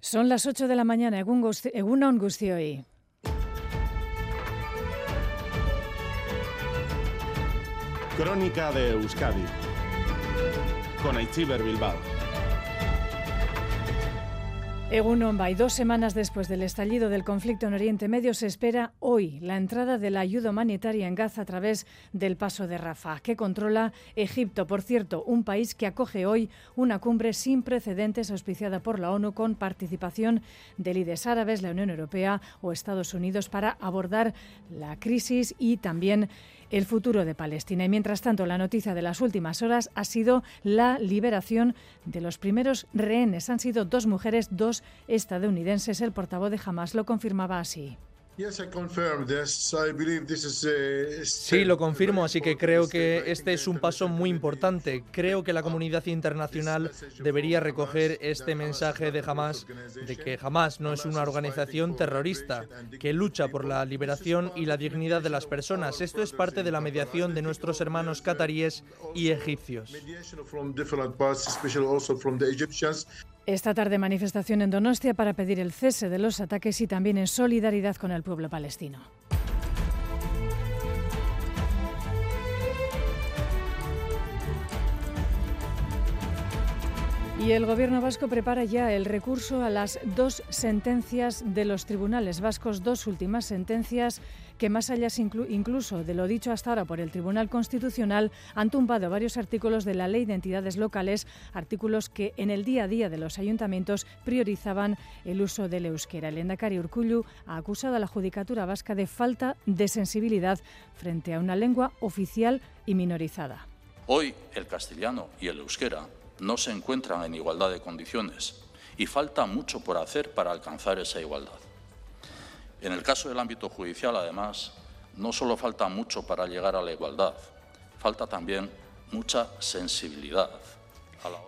Son las 8 de la mañana, Egunon hoy. Crónica de Euskadi con Aichiber Bilbao. Egunon Bay, dos semanas después del estallido del conflicto en Oriente Medio, se espera hoy la entrada de la ayuda humanitaria en Gaza a través del paso de Rafah, que controla Egipto, por cierto, un país que acoge hoy una cumbre sin precedentes auspiciada por la ONU con participación de líderes árabes, la Unión Europea o Estados Unidos para abordar la crisis y también el futuro de Palestina. Y mientras tanto, la noticia de las últimas horas ha sido la liberación de los primeros rehenes. Han sido dos mujeres, dos estadounidenses. El portavoz de Hamas lo confirmaba así. Sí, lo confirmo, así que creo que este es un paso muy importante. Creo que la comunidad internacional debería recoger este mensaje de Hamas, de que Hamas no es una organización terrorista, que lucha por la liberación y la dignidad de las personas. Esto es parte de la mediación de nuestros hermanos cataríes y egipcios. Esta tarde manifestación en Donostia para pedir el cese de los ataques y también en solidaridad con el pueblo palestino. Y el Gobierno vasco prepara ya el recurso a las dos sentencias de los tribunales vascos, dos últimas sentencias que más allá incluso de lo dicho hasta ahora por el Tribunal Constitucional, han tumbado varios artículos de la Ley de Entidades Locales, artículos que en el día a día de los ayuntamientos priorizaban el uso del euskera. El Endacari Urcullu ha acusado a la Judicatura Vasca de falta de sensibilidad frente a una lengua oficial y minorizada. Hoy el castellano y el euskera no se encuentran en igualdad de condiciones y falta mucho por hacer para alcanzar esa igualdad. En el caso del ámbito judicial, además, no solo falta mucho para llegar a la igualdad, falta también mucha sensibilidad a la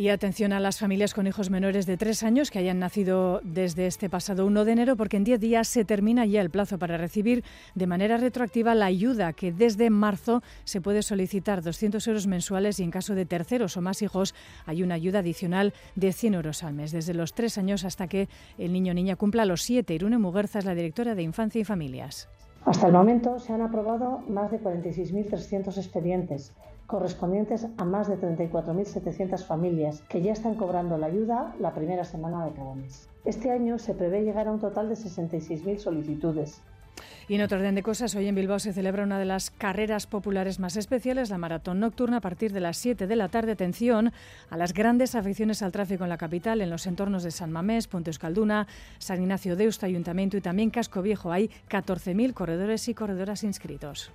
y atención a las familias con hijos menores de tres años que hayan nacido desde este pasado 1 de enero, porque en 10 días se termina ya el plazo para recibir de manera retroactiva la ayuda que desde marzo se puede solicitar 200 euros mensuales y en caso de terceros o más hijos hay una ayuda adicional de 100 euros al mes, desde los tres años hasta que el niño o niña cumpla los siete. Irune Muguerza es la directora de Infancia y Familias. Hasta el momento se han aprobado más de 46.300 expedientes correspondientes a más de 34.700 familias que ya están cobrando la ayuda la primera semana de cada mes. Este año se prevé llegar a un total de 66.000 solicitudes. Y en otro orden de cosas, hoy en Bilbao se celebra una de las carreras populares más especiales, la maratón nocturna, a partir de las 7 de la tarde. Atención a las grandes aficiones al tráfico en la capital, en los entornos de San Mamés, Ponte Euskalduna, San Ignacio de Eusta, Ayuntamiento y también Casco Viejo. Hay 14.000 corredores y corredoras inscritos.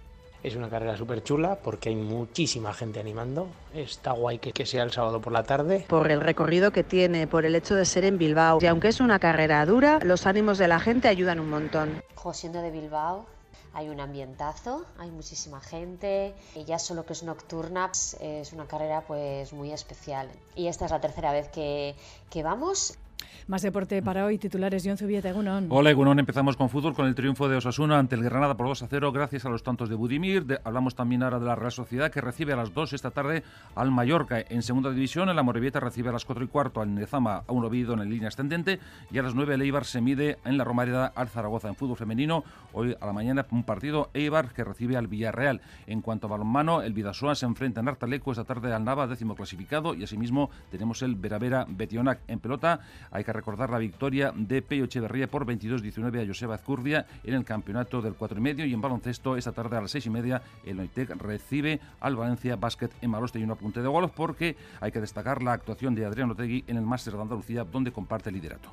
Es una carrera súper chula porque hay muchísima gente animando. Está guay que, que, sea el sábado por la tarde. Por el recorrido que tiene, por el hecho de ser en Bilbao. Y aunque es una carrera dura, los ánimos de la gente ayudan un montón. Siendo de Bilbao, hay un ambientazo, hay muchísima gente y ya solo que es nocturna es una carrera pues muy especial. Y esta es la tercera vez que, que vamos más deporte para hoy, titulares John Zubieta, Egunon. Hola Egunon, empezamos con fútbol con el triunfo de Osasuna ante el Granada por 2 a 0 gracias a los tantos de Budimir. hablamos también ahora de la Real Sociedad que recibe a las 2 esta tarde al Mallorca en segunda división. El Amorebieta recibe a las 4 y cuarto al Nezama a un Oviedo en línea ascendente y a las 9 el Eibar se mide en la Romareda al Zaragoza en fútbol femenino. Hoy a la mañana un partido Eibar que recibe al Villarreal. En cuanto a balonmano, el Vidasoa se enfrenta en Artaleco esta tarde al Nava, décimo clasificado y asimismo tenemos el Veravera Betionac en pelota. Hay que recordar la victoria de Peyo Echeverría por 22-19 a Joseba Azcurdia en el campeonato del 4 y medio y en baloncesto esta tarde a las 6 y media el Noitec recibe al Valencia Basket en Maloste y un apunte de golf porque hay que destacar la actuación de Adrián Otegui en el Máster de Andalucía donde comparte el liderato.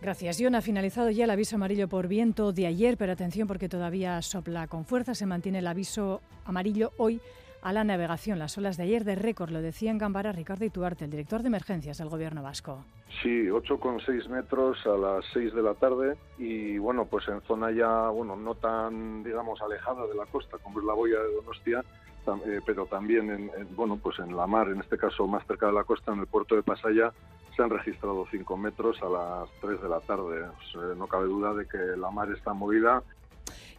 Gracias, John. Ha finalizado ya el aviso amarillo por viento de ayer, pero atención porque todavía sopla con fuerza. Se mantiene el aviso amarillo hoy a la navegación. Las olas de ayer de récord, lo decía en Gambara Ricardo Ituarte, el director de emergencias del Gobierno vasco. Sí, 8,6 metros a las 6 de la tarde y bueno, pues en zona ya, bueno, no tan, digamos, alejada de la costa como es la boya de Donostia, eh, pero también en, bueno, pues en la mar, en este caso más cerca de la costa, en el puerto de Pasaya, se han registrado 5 metros a las 3 de la tarde. no cabe duda de que la mar está movida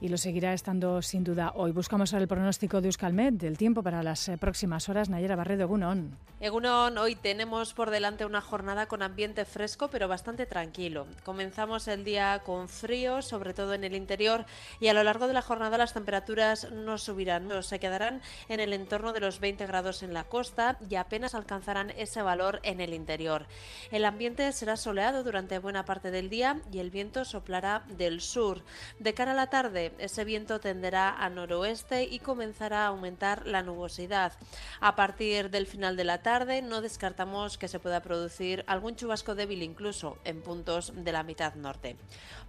y lo seguirá estando sin duda hoy. Buscamos ahora el pronóstico de Euskalmet del tiempo para las eh, próximas horas. Nayera Barredo, Egunon. Egunon, hoy tenemos por delante una jornada con ambiente fresco pero bastante tranquilo. Comenzamos el día con frío, sobre todo en el interior, y a lo largo de la jornada las temperaturas no subirán, no, se quedarán en el entorno de los 20 grados en la costa y apenas alcanzarán ese valor en el interior. El ambiente será soleado durante buena parte del día y el viento soplará del sur. De cara a la tarde, ese viento tenderá a noroeste y comenzará a aumentar la nubosidad. A partir del final de la tarde no descartamos que se pueda producir algún chubasco débil incluso en puntos de la mitad norte.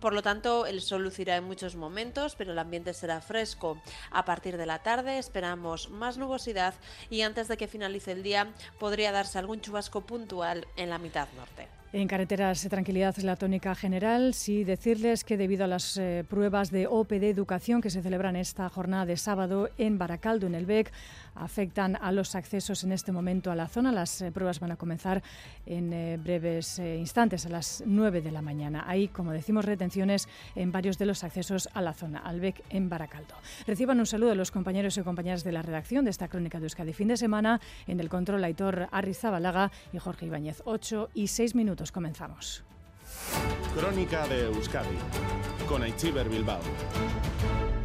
Por lo tanto, el sol lucirá en muchos momentos, pero el ambiente será fresco. A partir de la tarde esperamos más nubosidad y antes de que finalice el día podría darse algún chubasco puntual en la mitad norte. En carreteras, tranquilidad es la tónica general. Sí, decirles que debido a las eh, pruebas de OPD Educación que se celebran esta jornada de sábado en Baracaldo, en el BEC, afectan a los accesos en este momento a la zona. Las eh, pruebas van a comenzar en eh, breves instantes, a las 9 de la mañana. Hay, como decimos, retenciones en varios de los accesos a la zona, al BEC en Baracaldo. Reciban un saludo de los compañeros y compañeras de la redacción de esta crónica de Euskadi fin de semana. En el control, Aitor Arrizabalaga y Jorge Ibáñez. 8 y 6 minutos comenzamos. Crónica de Euskadi con Aichiber Bilbao.